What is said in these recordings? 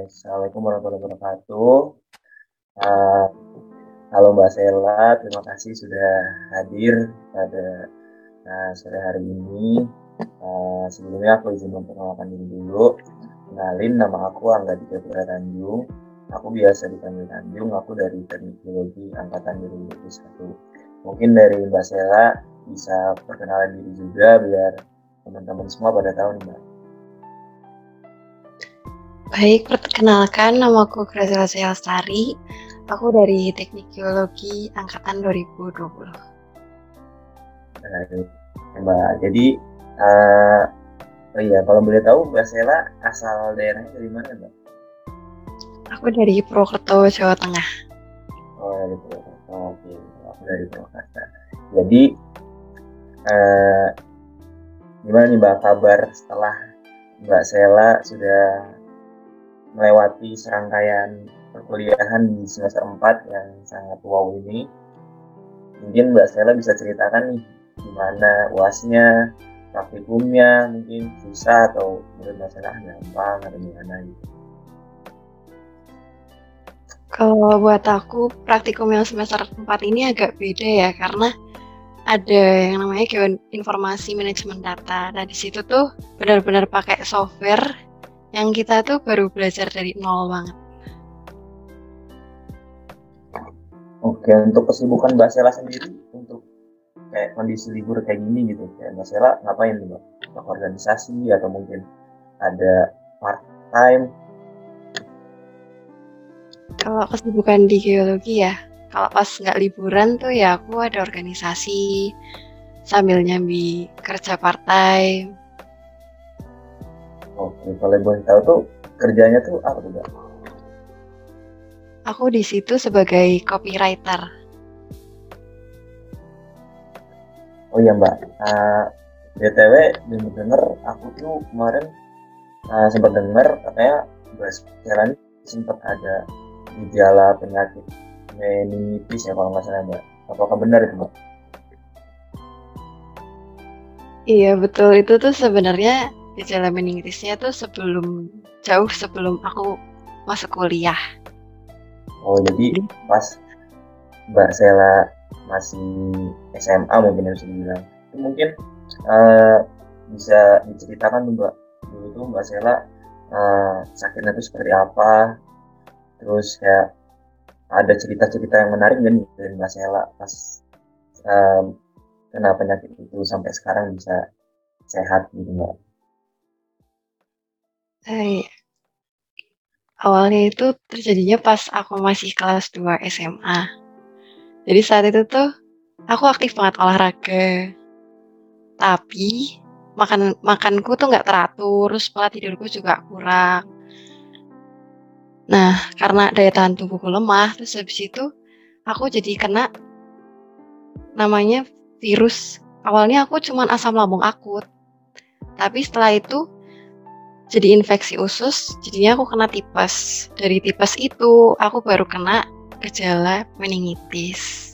Assalamualaikum warahmatullahi wabarakatuh. Uh, halo Mbak Sela, terima kasih sudah hadir pada uh, sore hari ini. Uh, sebelumnya aku izin memperkenalkan diri dulu. Kenalin, nama aku Angga Dika Tanjung. Aku biasa dipanggil Tanjung, aku dari Teknik Geologi Angkatan 2021. Mungkin dari Mbak Sela bisa perkenalan diri juga biar teman-teman semua pada tahu nih Mbak. Baik, perkenalkan nama aku Graciela Lestari. Aku dari Teknik Geologi Angkatan 2020. Baik, Mbak. Jadi, uh, oh iya, kalau boleh tahu Mbak Sela asal daerahnya dari mana Mbak? Aku dari Purwokerto, Jawa Tengah. Oh, dari Purwokerto. Oke, aku dari Purwokerto. Jadi, uh, gimana nih Mbak kabar setelah Mbak Sela sudah melewati serangkaian perkuliahan di semester 4 yang sangat wow ini. Mungkin Mbak Stella bisa ceritakan nih gimana uasnya, praktikumnya mungkin susah atau menurut Mbak Stella gampang atau gimana gitu. Kalau buat aku praktikum yang semester 4 ini agak beda ya karena ada yang namanya informasi manajemen data. Nah di situ tuh benar-benar pakai software yang kita tuh baru belajar dari nol banget. Oke, untuk kesibukan Mbak Sela sendiri untuk kayak kondisi libur kayak gini gitu, kayak Mbak Sela ngapain nih Mbak? Untuk organisasi atau mungkin ada part time? Kalau kesibukan di geologi ya, kalau pas nggak liburan tuh ya aku ada organisasi sambil nyambi kerja part time Oke, kalau boleh tahu tuh kerjanya tuh apa tuh? Aku di situ sebagai copywriter. Oh iya Mbak, uh, BTW denger aku tuh kemarin uh, sempat dengar katanya Mbak Sekarang sempat ada gejala penyakit meningitis ya kalau nggak salah Mbak. Apakah benar itu Mbak? Iya betul itu tuh sebenarnya gejala meningitisnya tuh sebelum jauh sebelum aku masuk kuliah. Oh jadi pas Mbak Sela masih SMA mungkin yang bisa dibilang itu mungkin uh, bisa diceritakan tuh Mbak dulu tuh Mbak Sela uh, sakitnya itu seperti apa terus kayak ada cerita-cerita yang menarik kan dari Mbak Sela pas um, kena penyakit itu sampai sekarang bisa sehat gitu Mbak. Eh, awalnya itu terjadinya pas aku masih kelas 2 SMA. Jadi saat itu tuh aku aktif banget olahraga. Tapi makan makanku tuh nggak teratur, terus pola tidurku juga kurang. Nah, karena daya tahan tubuhku lemah, terus habis itu aku jadi kena namanya virus. Awalnya aku cuman asam lambung akut. Tapi setelah itu jadi infeksi usus, jadinya aku kena tipes. Dari tipes itu, aku baru kena gejala meningitis.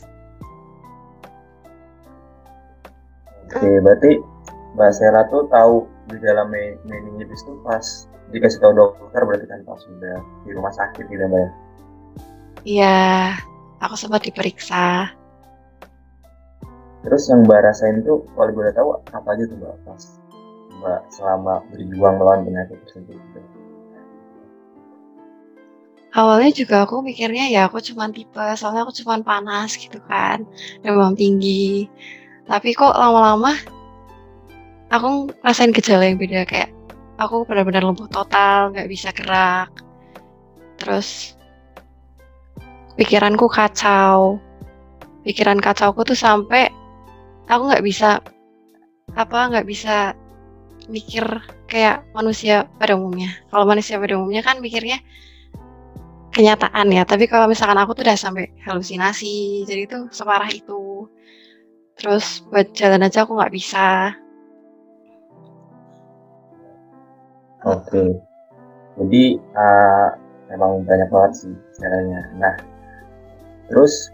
Oke, berarti Mbak Sera tuh tahu gejala meningitis tuh pas dikasih tahu dokter berarti kan pas sudah di rumah sakit gitu Mbak ya? Iya, aku sempat diperiksa. Terus yang Mbak rasain tuh kalau boleh tahu apa aja tuh Mbak pas Mbak selama berjuang melawan penyakit tersebut? Awalnya juga aku mikirnya ya aku cuma tipe, soalnya aku cuma panas gitu kan, demam tinggi. Tapi kok lama-lama aku rasain gejala yang beda kayak aku benar-benar lumpuh total, nggak bisa gerak. Terus pikiranku kacau. Pikiran kacauku tuh sampai aku nggak bisa apa nggak bisa mikir kayak manusia pada umumnya. Kalau manusia pada umumnya kan mikirnya kenyataan ya, tapi kalau misalkan aku tuh udah sampai halusinasi, jadi itu separah itu. Terus buat jalan aja aku nggak bisa. Oke, jadi uh, memang banyak banget sih caranya. Nah, terus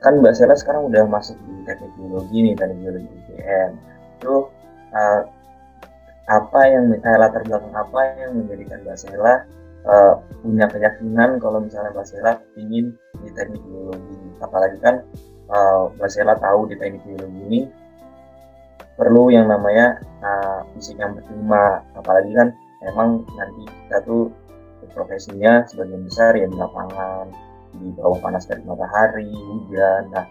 kan Mbak Sela sekarang udah masuk di teknik biologi nih, teknik biologi UGM. Itu uh, apa yang eh, latar belakang apa yang menjadikan Mbak Sela uh, punya keyakinan kalau misalnya Mbak Sela ingin di teknik biologi apalagi kan uh, Mbak Sela tahu di teknik biologi ini perlu yang namanya uh, fisik yang berterima apalagi kan emang nanti kita tuh profesinya sebagian besar ya di lapangan di bawah panas dari matahari hujan. Nah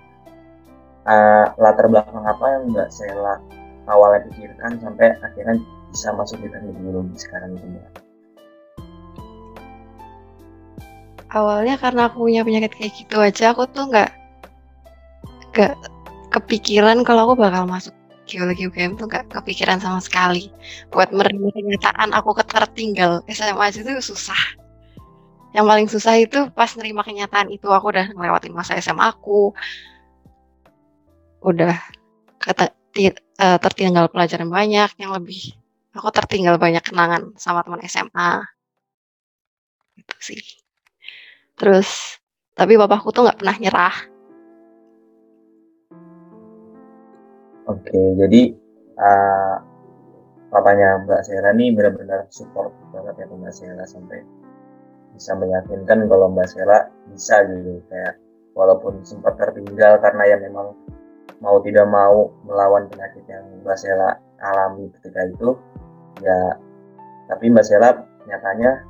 uh, latar belakang apa yang Mbak Sela awalnya pikirkan sampai akhirnya bisa masuk di teknik biologi sekarang itu Mbak? Awalnya karena aku punya penyakit kayak gitu aja, aku tuh nggak nggak kepikiran kalau aku bakal masuk geologi UGM tuh nggak kepikiran sama sekali. Buat menerima kenyataan aku ketertinggal SMA aja itu susah. Yang paling susah itu pas nerima kenyataan itu aku udah ngelewatin masa SMA aku, udah kata uh, tertinggal pelajaran banyak yang lebih aku tertinggal banyak kenangan sama teman SMA itu sih. Terus tapi bapakku tuh nggak pernah nyerah. Oke jadi uh, papanya Mbak Sera nih benar-benar support banget ya Mbak Sera sampai bisa meyakinkan kalau Mbak Sera bisa gitu kayak walaupun sempat tertinggal karena ya memang mau tidak mau melawan penyakit yang Mbak Sela alami ketika itu ya. Tapi Mbak Sela nyatanya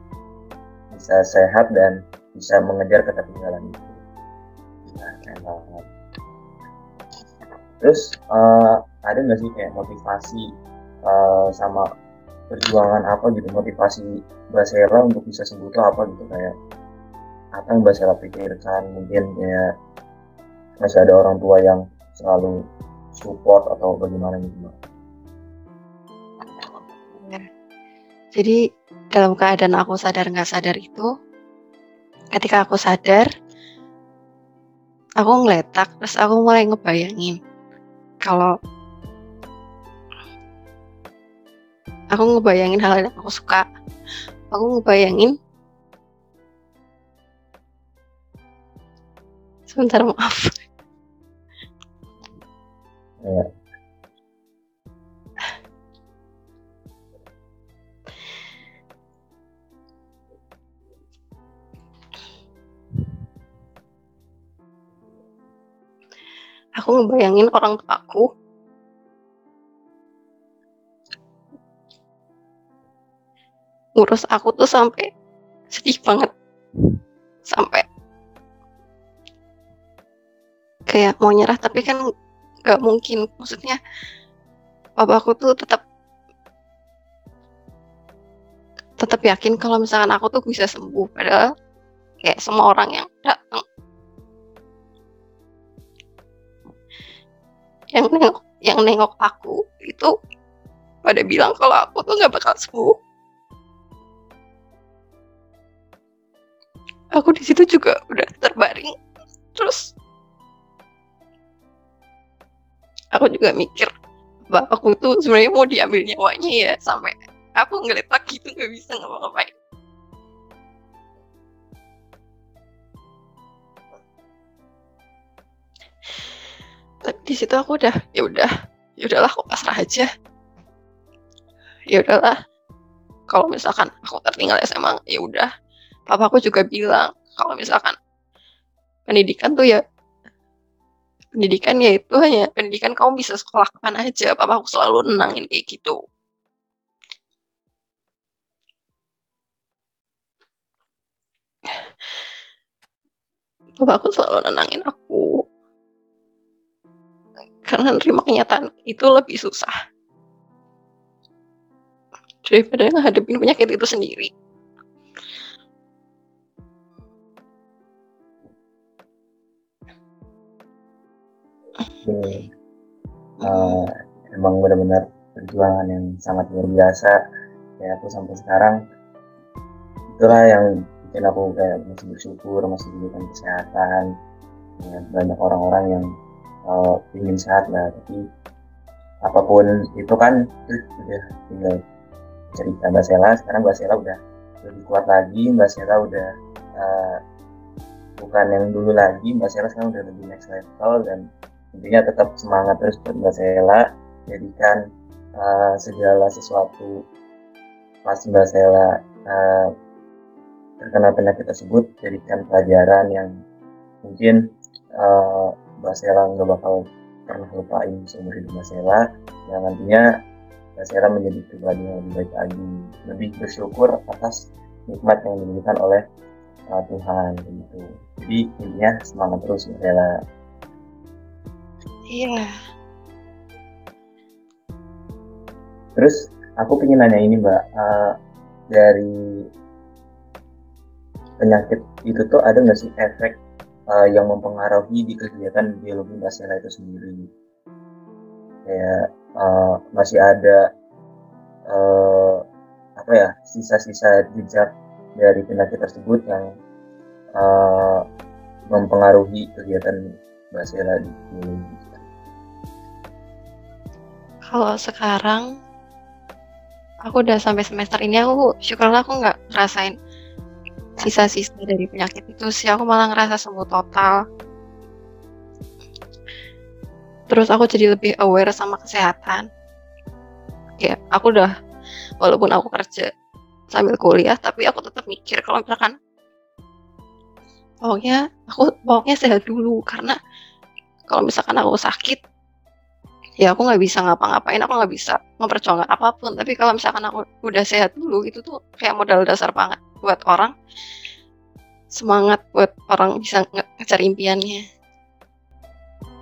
bisa sehat dan bisa mengejar ketertinggalan itu. Nah, terus uh, ada nggak sih kayak motivasi uh, sama perjuangan apa gitu motivasi Mbak Sela untuk bisa sembuh itu apa gitu? Kayak apa yang Mbak Sela pikirkan? Mungkin kayak masih ada orang tua yang selalu support atau bagaimana gitu mbak? Jadi dalam keadaan aku sadar nggak sadar itu, ketika aku sadar, aku ngeletak, terus aku mulai ngebayangin kalau aku ngebayangin hal yang aku suka, aku ngebayangin sebentar maaf Ya. Aku ngebayangin orang tua aku. Ngurus aku tuh sampai sedih banget. Sampai kayak mau nyerah tapi kan nggak mungkin. Maksudnya aku tuh tetap tetap yakin kalau misalkan aku tuh bisa sembuh. Padahal kayak semua orang yang datang yang nengok yang nengok aku itu pada bilang kalau aku tuh nggak bakal sembuh. Aku di situ juga udah terbaring terus aku juga mikir bahwa aku tuh sebenarnya mau diambil nyawanya ya sampai aku ngeletak gitu nggak bisa ngapa-ngapain tapi di situ aku udah ya udah ya udahlah aku pasrah aja. Ya udahlah. Kalau misalkan aku tertinggal SMA ya udah. Papaku juga bilang kalau misalkan pendidikan tuh ya pendidikan ya itu hanya pendidikan kamu bisa sekolah kapan aja. Papa aku selalu nenangin kayak gitu. Papa aku selalu nenangin aku karena nerima kenyataan itu lebih susah. Daripada ngadepin penyakit itu sendiri. Ini uh, emang benar-benar perjuangan yang sangat luar biasa. Ya aku sampai sekarang itulah yang bikin aku kayak masih bersyukur masih diberikan kesehatan. Ya, banyak orang-orang yang uh, ingin sehat lah tapi apa pun itu kan udah tinggal cerita Mbak Sela. Sekarang Mbak Sela udah lebih kuat lagi Mbak Sela udah uh, bukan yang dulu lagi Mbak Sela sekarang udah lebih next level dan intinya tetap semangat terus buat Mbak Sela. Jadikan uh, segala sesuatu pas Mbak Sela uh, terkena penyakit tersebut jadikan pelajaran yang mungkin uh, Mbak Sela nggak bakal pernah lupain seumur hidup Mbak Sela. Yang nantinya Mbak Sela menjadi pribadi yang lebih baik lagi. Lebih bersyukur atas nikmat yang diberikan oleh uh, Tuhan gitu. Jadi intinya semangat terus Mbak Sela. Iya. Terus aku pengen nanya ini Mbak uh, dari penyakit itu tuh ada nggak sih efek uh, yang mempengaruhi di kegiatan biologi basela itu sendiri. Kayak uh, masih ada uh, apa ya sisa-sisa jejak dari penyakit tersebut yang uh, mempengaruhi kegiatan basela di biologi kalau sekarang aku udah sampai semester ini aku syukurlah aku nggak ngerasain sisa-sisa dari penyakit itu sih. Aku malah ngerasa sembuh total. Terus aku jadi lebih aware sama kesehatan. Ya aku udah walaupun aku kerja sambil kuliah tapi aku tetap mikir kalau misalkan pokoknya aku pokoknya sehat dulu. Karena kalau misalkan aku sakit ya aku nggak bisa ngapa-ngapain aku nggak bisa memperjuangkan apa pun. Tapi kalau misalkan aku udah sehat dulu itu tuh kayak modal dasar banget buat orang semangat buat orang bisa ngejar impiannya.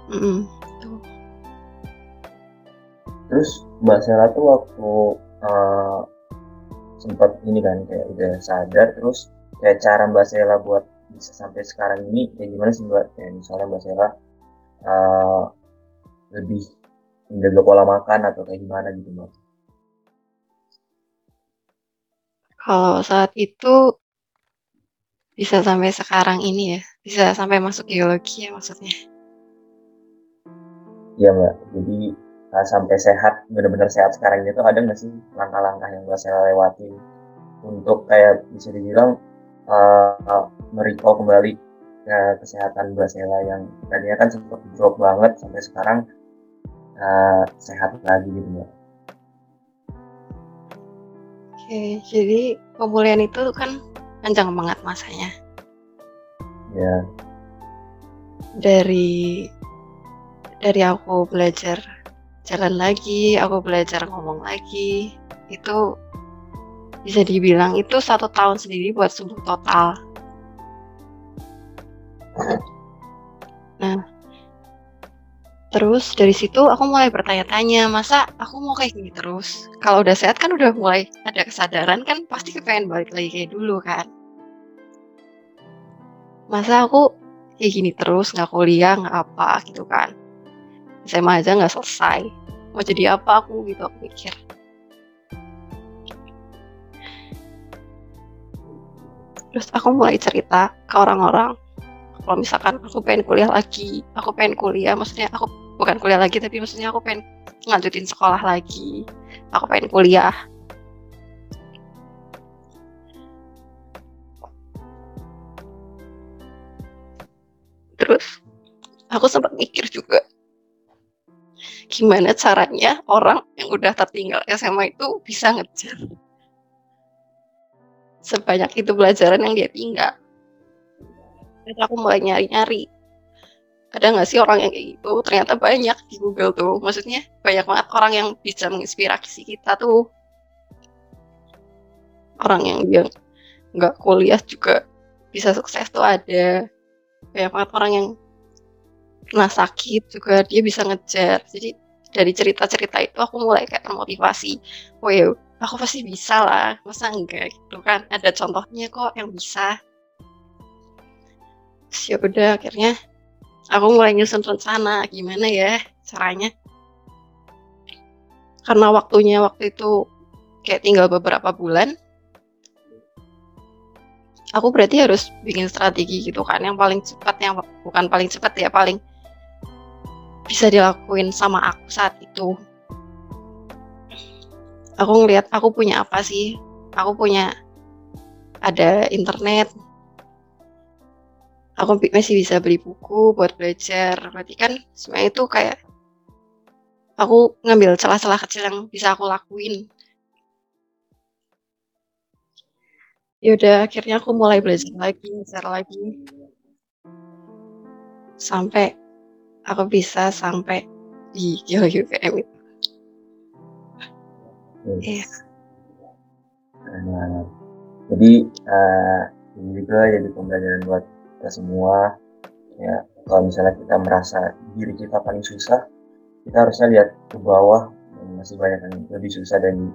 Mm -mm, terus mbak Sela tuh waktu uh, sempat ini kan kayak udah sadar terus kayak cara mbak Sela buat bisa sampai sekarang ini kayak gimana sih mbak? Kayak misalnya mbak Sela uh, lebih menjaga pola makan atau kayak gimana gitu mbak? Kalau saat itu bisa sampai sekarang ini ya, bisa sampai masuk geologi ya maksudnya. Iya mbak, jadi sampai sehat, benar-benar sehat sekarang itu ada nggak sih langkah-langkah yang mbak saya lewati untuk kayak bisa dibilang uh, uh, kembali ke kesehatan mbak Sela yang tadinya kan sempat drop banget sampai sekarang uh, sehat lagi gitu ya. Oke, jadi pemulihan itu kan panjang banget masanya. Ya. Dari dari aku belajar jalan lagi, aku belajar ngomong lagi, itu bisa dibilang itu satu tahun sendiri buat sembuh total. Terus dari situ aku mulai bertanya-tanya, masa aku mau kayak gini terus? Kalau udah sehat kan udah mulai ada kesadaran kan pasti kepengen balik lagi kayak dulu kan. Masa aku kayak gini terus nggak kuliah nggak apa gitu kan. SMA aja nggak selesai. Mau jadi apa aku gitu aku mikir. Terus aku mulai cerita ke orang-orang kalau misalkan aku pengen kuliah lagi aku pengen kuliah maksudnya aku bukan kuliah lagi tapi maksudnya aku pengen ngajutin sekolah lagi. Aku pengen kuliah. Terus aku sempat mikir juga gimana caranya orang yang udah tertinggal SMA itu bisa ngejar sebanyak itu pelajaran yang dia tinggal. Terus aku mulai nyari-nyari ada nggak sih orang yang kayak gitu? Ternyata banyak di Google tuh. Maksudnya banyak banget orang yang bisa menginspirasi kita tuh. Orang yang dia nggak kuliah juga bisa sukses tuh ada. Banyak banget orang yang pernah sakit juga dia bisa ngejar. Jadi dari cerita-cerita itu aku mulai kayak termotivasi. Oh ya aku pasti bisa lah. Masa enggak gitu kan? Ada contohnya kok yang bisa. Ya udah akhirnya aku mulai nyusun rencana gimana ya caranya? Karena waktunya waktu itu kayak tinggal beberapa bulan aku berarti harus bikin strategi gitu kan. Yang paling cepat yang bukan paling cepat ya paling bisa dilakuin sama aku saat itu. Aku ngelihat aku punya apa sih? Aku punya ada internet aku masih bisa beli buku buat belajar berarti kan sebenarnya itu kayak aku ngambil celah-celah kecil yang bisa aku lakuin Ya udah akhirnya aku mulai belajar lagi, belajar lagi. Sampai aku bisa sampai di geologi UGM itu. Iya. Banget. Jadi uh, ini juga jadi pembelajaran buat kita semua. Ya, kalau misalnya kita merasa diri kita paling susah, kita harusnya lihat ke bawah masih banyak yang lebih susah dari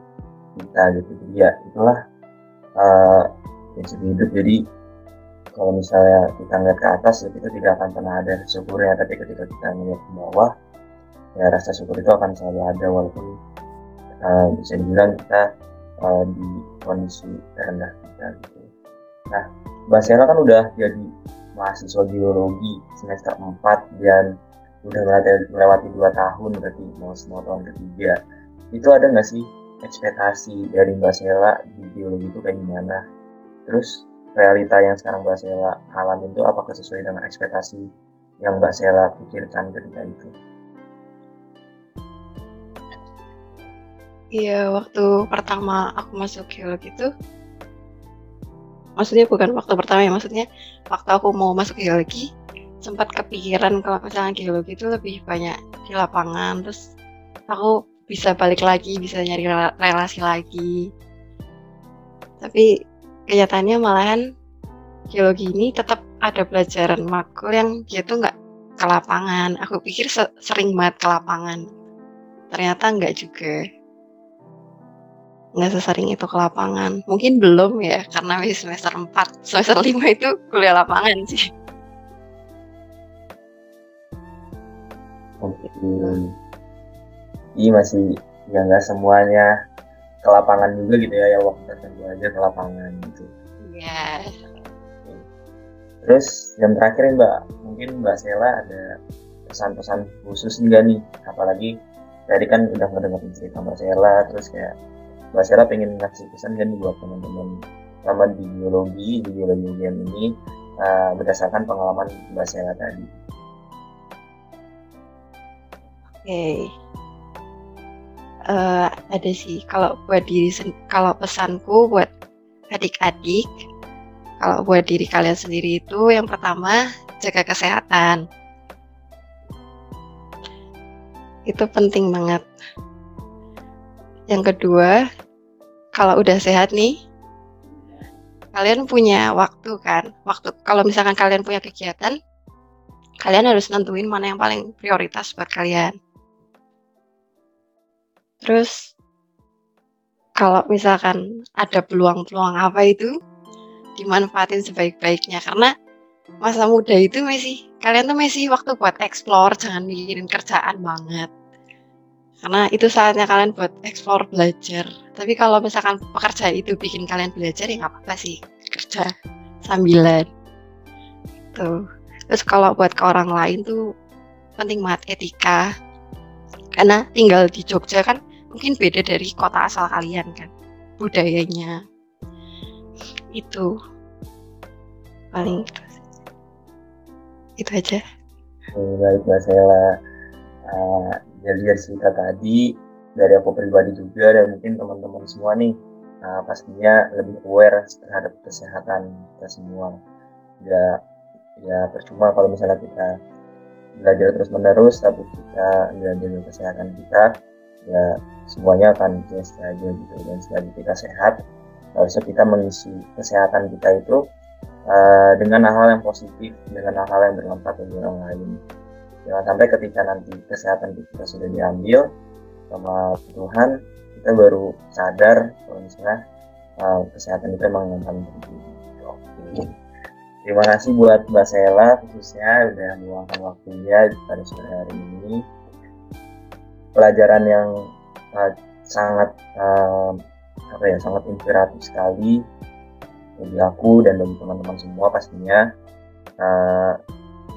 kita gitu. Jadi ya itulah uh, hidup. Jadi kalau misalnya kita ngeliat ke atas ya kita tidak akan pernah ada syukurnya tapi ketika kita melihat ke bawah ya rasa syukur itu akan selalu ada walaupun uh, bisa dibilang kita uh, di kondisi terendah kita gitu. Nah, Mbak Sela kan udah jadi mahasiswa biologi semester 4 dan udah melewati dua tahun berarti mau semua tahun ketiga. Itu ada nggak sih ekspektasi dari Mbak Sela di biologi itu kayak gimana? Terus realita yang sekarang Mbak Sela alami itu apakah sesuai dengan ekspektasi yang Mbak Sela pikirkan ketika itu? Iya, waktu pertama aku masuk geologi itu maksudnya bukan waktu pertama ya, maksudnya waktu aku mau masuk geologi sempat kepikiran kalau misalnya geologi itu lebih banyak di lapangan, terus aku bisa balik lagi, bisa nyari relasi lagi. Tapi kenyataannya malahan geologi ini tetap ada pelajaran makul yang dia tuh nggak ke lapangan. Aku pikir sering banget ke lapangan. Ternyata nggak juga nggak sesering itu ke lapangan. Mungkin belum ya, karena masih semester 4. Semester 5 itu kuliah lapangan sih. Oke. Iya masih ya nggak semuanya ke lapangan juga gitu ya, ya waktu tertentu aja ke lapangan gitu. Iya. Terus yang terakhir Mbak, mungkin Mbak Sela ada pesan-pesan khusus enggak nih? Apalagi tadi kan udah ngedengerin cerita Mbak Sela, terus kayak Mbak Sarah pengen ngasih pesan kan buat teman-teman sama di biologi di biologi UGM ini uh, berdasarkan pengalaman Mbak Sarah tadi. Oke, okay. uh, eh, ada sih kalau buat diri kalau pesanku buat adik-adik kalau buat diri kalian sendiri itu yang pertama jaga kesehatan itu penting banget yang kedua kalau udah sehat nih, kalian punya waktu kan. Waktu kalau misalkan kalian punya kegiatan, kalian harus nentuin mana yang paling prioritas buat kalian. Terus kalau misalkan ada peluang-peluang apa itu dimanfaatin sebaik-baiknya karena masa muda itu masih kalian tuh masih waktu buat explore jangan mikirin kerjaan banget karena itu saatnya kalian buat explore belajar. Tapi kalau misalkan pekerja itu bikin kalian belajar ya nggak apa-apa sih. Kerja sambilan. Tuh terus kalau buat ke orang lain tuh penting banget etika. Karena tinggal di Jogja kan mungkin beda dari kota asal kalian kan budayanya. Itu. Paling itu itu aja. Baik Mbak Sela uh, dari dari cerita tadi dari aku pribadi juga dan mungkin teman-teman semua nih uh, pastinya lebih aware terhadap kesehatan kita semua. Ya ya percuma kalau misalnya kita belajar terus menerus tapi kita nggak jaga kesehatan kita ya semuanya akan biasa aja gitu dan selagi kita sehat. Harusnya kita mengisi kesehatan kita itu uh, dengan hal-hal yang positif dengan hal-hal yang bermanfaat bagi orang lain jangan sampai ketika nanti kesehatan kita sudah diambil sama Tuhan kita baru sadar kalau misalnya uh, kesehatan itu emang yang paling penting. Terima kasih buat Mbak Sela khususnya udah meluangkan waktunya pada sore hari ini. Pelajaran yang uh, sangat uh, apa ya sangat inspiratif sekali bagi aku dan bagi teman-teman semua pastinya. Uh,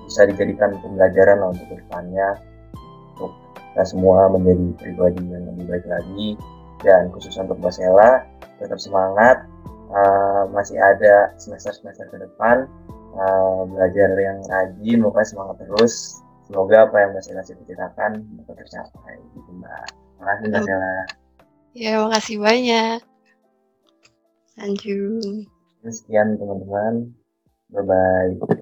bisa dijadikan pembelajaran lah untuk ke depannya untuk kita semua menjadi pribadi yang lebih baik lagi. Dan khusus untuk Mbak Sela tetap semangat uh, masih ada semester-semester ke depan uh, belajar yang rajin pokoknya semangat terus. Semoga apa yang Mbak Sela ceritakan dapat tercapai gitu Mbak. Makasih Mbak Sela. Ya makasih banyak. Anjung Sekian teman-teman. Bye-bye.